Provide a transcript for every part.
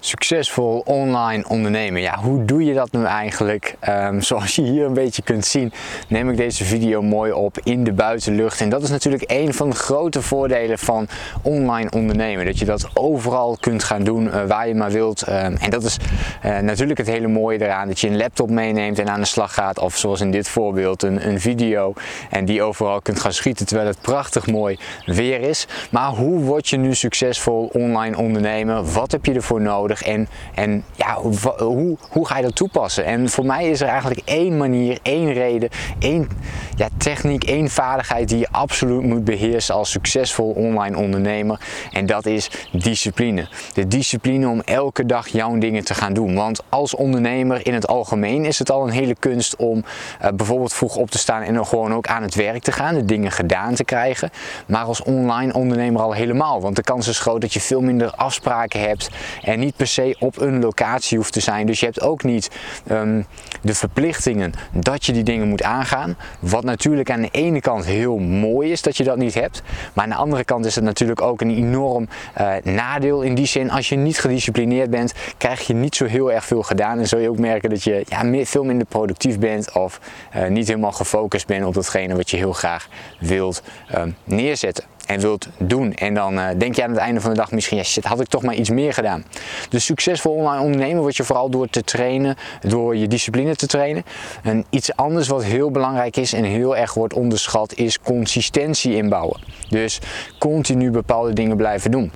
succesvol online ondernemen. Ja, hoe doe je dat nu eigenlijk? Um, zoals je hier een beetje kunt zien, neem ik deze video mooi op in de buitenlucht. En dat is natuurlijk een van de grote voordelen van online ondernemen. Dat je dat overal kunt gaan doen uh, waar je maar wilt. Um, en dat is uh, natuurlijk het hele mooie eraan. Dat je een laptop meeneemt en aan de slag gaat. Of zoals in dit voorbeeld een, een video. En die overal kunt gaan schieten terwijl het prachtig mooi weer is. Maar hoe word je nu succesvol online ondernemen? Wat heb je ervoor nodig? En, en ja, hoe, hoe ga je dat toepassen? En voor mij is er eigenlijk één manier, één reden, één ja, techniek, één vaardigheid die je absoluut moet beheersen als succesvol online ondernemer. En dat is discipline. De discipline om elke dag jouw dingen te gaan doen. Want als ondernemer in het algemeen is het al een hele kunst om uh, bijvoorbeeld vroeg op te staan en dan gewoon ook aan het werk te gaan, de dingen gedaan te krijgen. Maar als online ondernemer al helemaal. Want de kans is groot dat je veel minder afspraken hebt en niet per se op een locatie hoeft te zijn. Dus je hebt ook niet um, de verplichtingen dat je die dingen moet aangaan. Wat natuurlijk aan de ene kant heel mooi is dat je dat niet hebt. Maar aan de andere kant is het natuurlijk ook een enorm uh, nadeel in die zin. Als je niet gedisciplineerd bent, krijg je niet zo heel erg veel gedaan. En zul je ook merken dat je ja, veel minder productief bent of uh, niet helemaal gefocust bent op datgene wat je heel graag wilt um, neerzetten en wilt doen. En dan uh, denk je aan het einde van de dag misschien, ja shit, had ik toch maar iets meer gedaan. Dus succesvol online ondernemen word je vooral door te trainen, door je discipline te trainen. En iets anders wat heel belangrijk is en heel erg wordt onderschat is consistentie inbouwen. Dus continu bepaalde dingen blijven doen.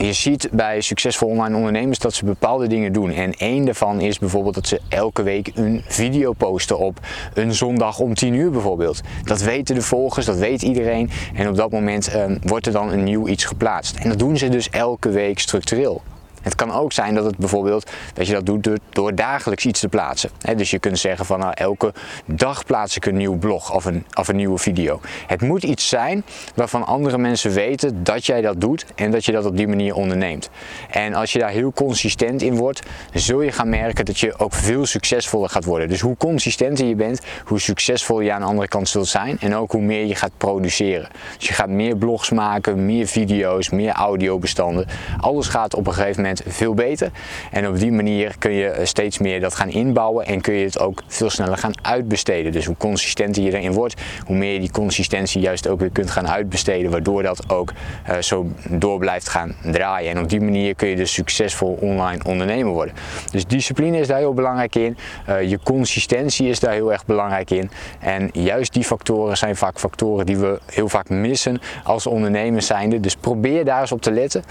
Je ziet bij succesvol online ondernemers dat ze bepaalde dingen doen. En één daarvan is bijvoorbeeld dat ze elke week een video posten op een zondag om 10 uur bijvoorbeeld. Dat weten de volgers, dat weet iedereen. En op dat moment um, wordt er dan een nieuw iets geplaatst. En dat doen ze dus elke week structureel. Het kan ook zijn dat het bijvoorbeeld dat je dat doet door, door dagelijks iets te plaatsen. dus je kunt zeggen van nou, elke dag plaats ik een nieuw blog of een, of een nieuwe video. Het moet iets zijn waarvan andere mensen weten dat jij dat doet en dat je dat op die manier onderneemt. En als je daar heel consistent in wordt, zul je gaan merken dat je ook veel succesvoller gaat worden. Dus hoe consistenter je bent, hoe succesvol je aan de andere kant zult zijn en ook hoe meer je gaat produceren. Dus je gaat meer blogs maken, meer video's, meer audiobestanden. Alles gaat op een gegeven moment veel beter. En op die manier kun je eh, steeds meer dat gaan inbouwen en kun je het ook veel sneller gaan uitbesteden. Dus hoe consistenter je erin wordt, hoe meer je die consistentie juist ook weer kunt gaan uitbesteden, waardoor dat ook uh, zo door blijft gaan draaien. En op die manier kun je dus succesvol online ondernemer worden. Dus discipline is daar heel belangrijk in. Uh, je consistentie is daar heel erg belangrijk in. En juist die factoren zijn vaak factoren die we heel vaak missen als ondernemers zijnde. Dus probeer daar eens op te letten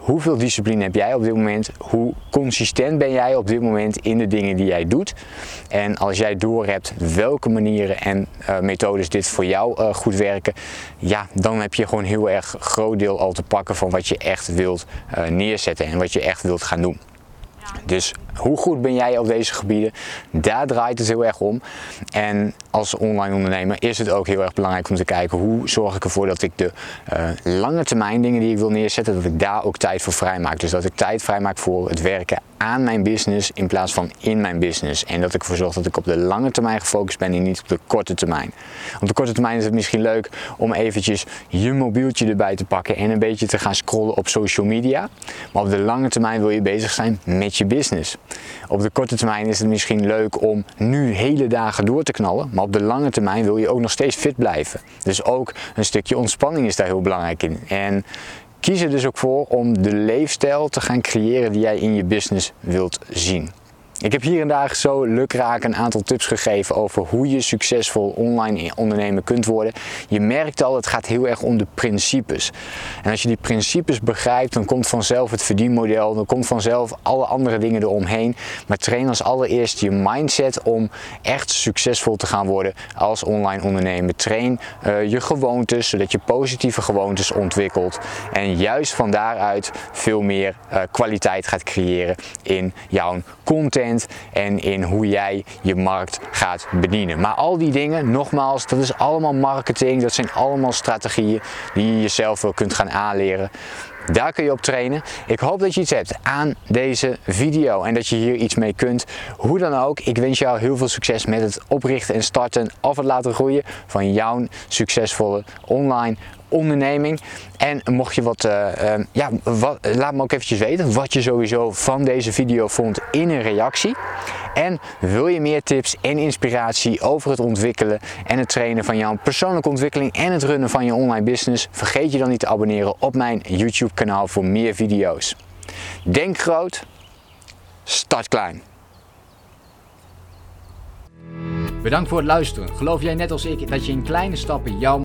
hoeveel discipline heb jij op dit moment? Hoe consistent ben jij op dit moment in de dingen die jij doet? En als jij doorhebt welke manieren en uh, methodes dit voor jou uh, goed werken, ja, dan heb je gewoon heel erg groot deel al te pakken van wat je echt wilt uh, neerzetten en wat je echt wilt gaan doen. Dus hoe goed ben jij op deze gebieden? Daar draait het heel erg om. En als online ondernemer is het ook heel erg belangrijk om te kijken hoe zorg ik ervoor dat ik de uh, lange termijn dingen die ik wil neerzetten, dat ik daar ook tijd voor vrijmaak. Dus dat ik tijd vrijmaak voor het werken aan mijn business in plaats van in mijn business. En dat ik ervoor zorg dat ik op de lange termijn gefocust ben en niet op de korte termijn. Op de korte termijn is het misschien leuk om eventjes je mobieltje erbij te pakken en een beetje te gaan scrollen op social media. Maar op de lange termijn wil je bezig zijn met je business. Op de korte termijn is het misschien leuk om nu hele dagen door te knallen, maar op de lange termijn wil je ook nog steeds fit blijven. Dus ook een stukje ontspanning is daar heel belangrijk in. En kies er dus ook voor om de leefstijl te gaan creëren die jij in je business wilt zien. Ik heb hier en daar zo lukraak een aantal tips gegeven over hoe je succesvol online ondernemer kunt worden. Je merkt al, het gaat heel erg om de principes. En als je die principes begrijpt, dan komt vanzelf het verdienmodel, dan komt vanzelf alle andere dingen eromheen. Maar train als allereerst je mindset om echt succesvol te gaan worden als online ondernemer. Train uh, je gewoontes, zodat je positieve gewoontes ontwikkelt. En juist van daaruit veel meer uh, kwaliteit gaat creëren in jouw content en in hoe jij je markt gaat bedienen. Maar al die dingen, nogmaals, dat is allemaal marketing, dat zijn allemaal strategieën die je jezelf wel kunt gaan aanleren. Daar kun je op trainen. Ik hoop dat je iets hebt aan deze video en dat je hier iets mee kunt. Hoe dan ook, ik wens jou heel veel succes met het oprichten en starten of het laten groeien van jouw succesvolle online onderneming. En mocht je wat, uh, uh, ja, wat, laat me ook eventjes weten wat je sowieso van deze video vond in een reactie. En wil je meer tips en inspiratie over het ontwikkelen en het trainen van jouw persoonlijke ontwikkeling en het runnen van je online business? Vergeet je dan niet te abonneren op mijn YouTube kanaal voor meer video's. Denk groot, start klein. Bedankt voor het luisteren. Geloof jij net als ik dat je in kleine stappen jouw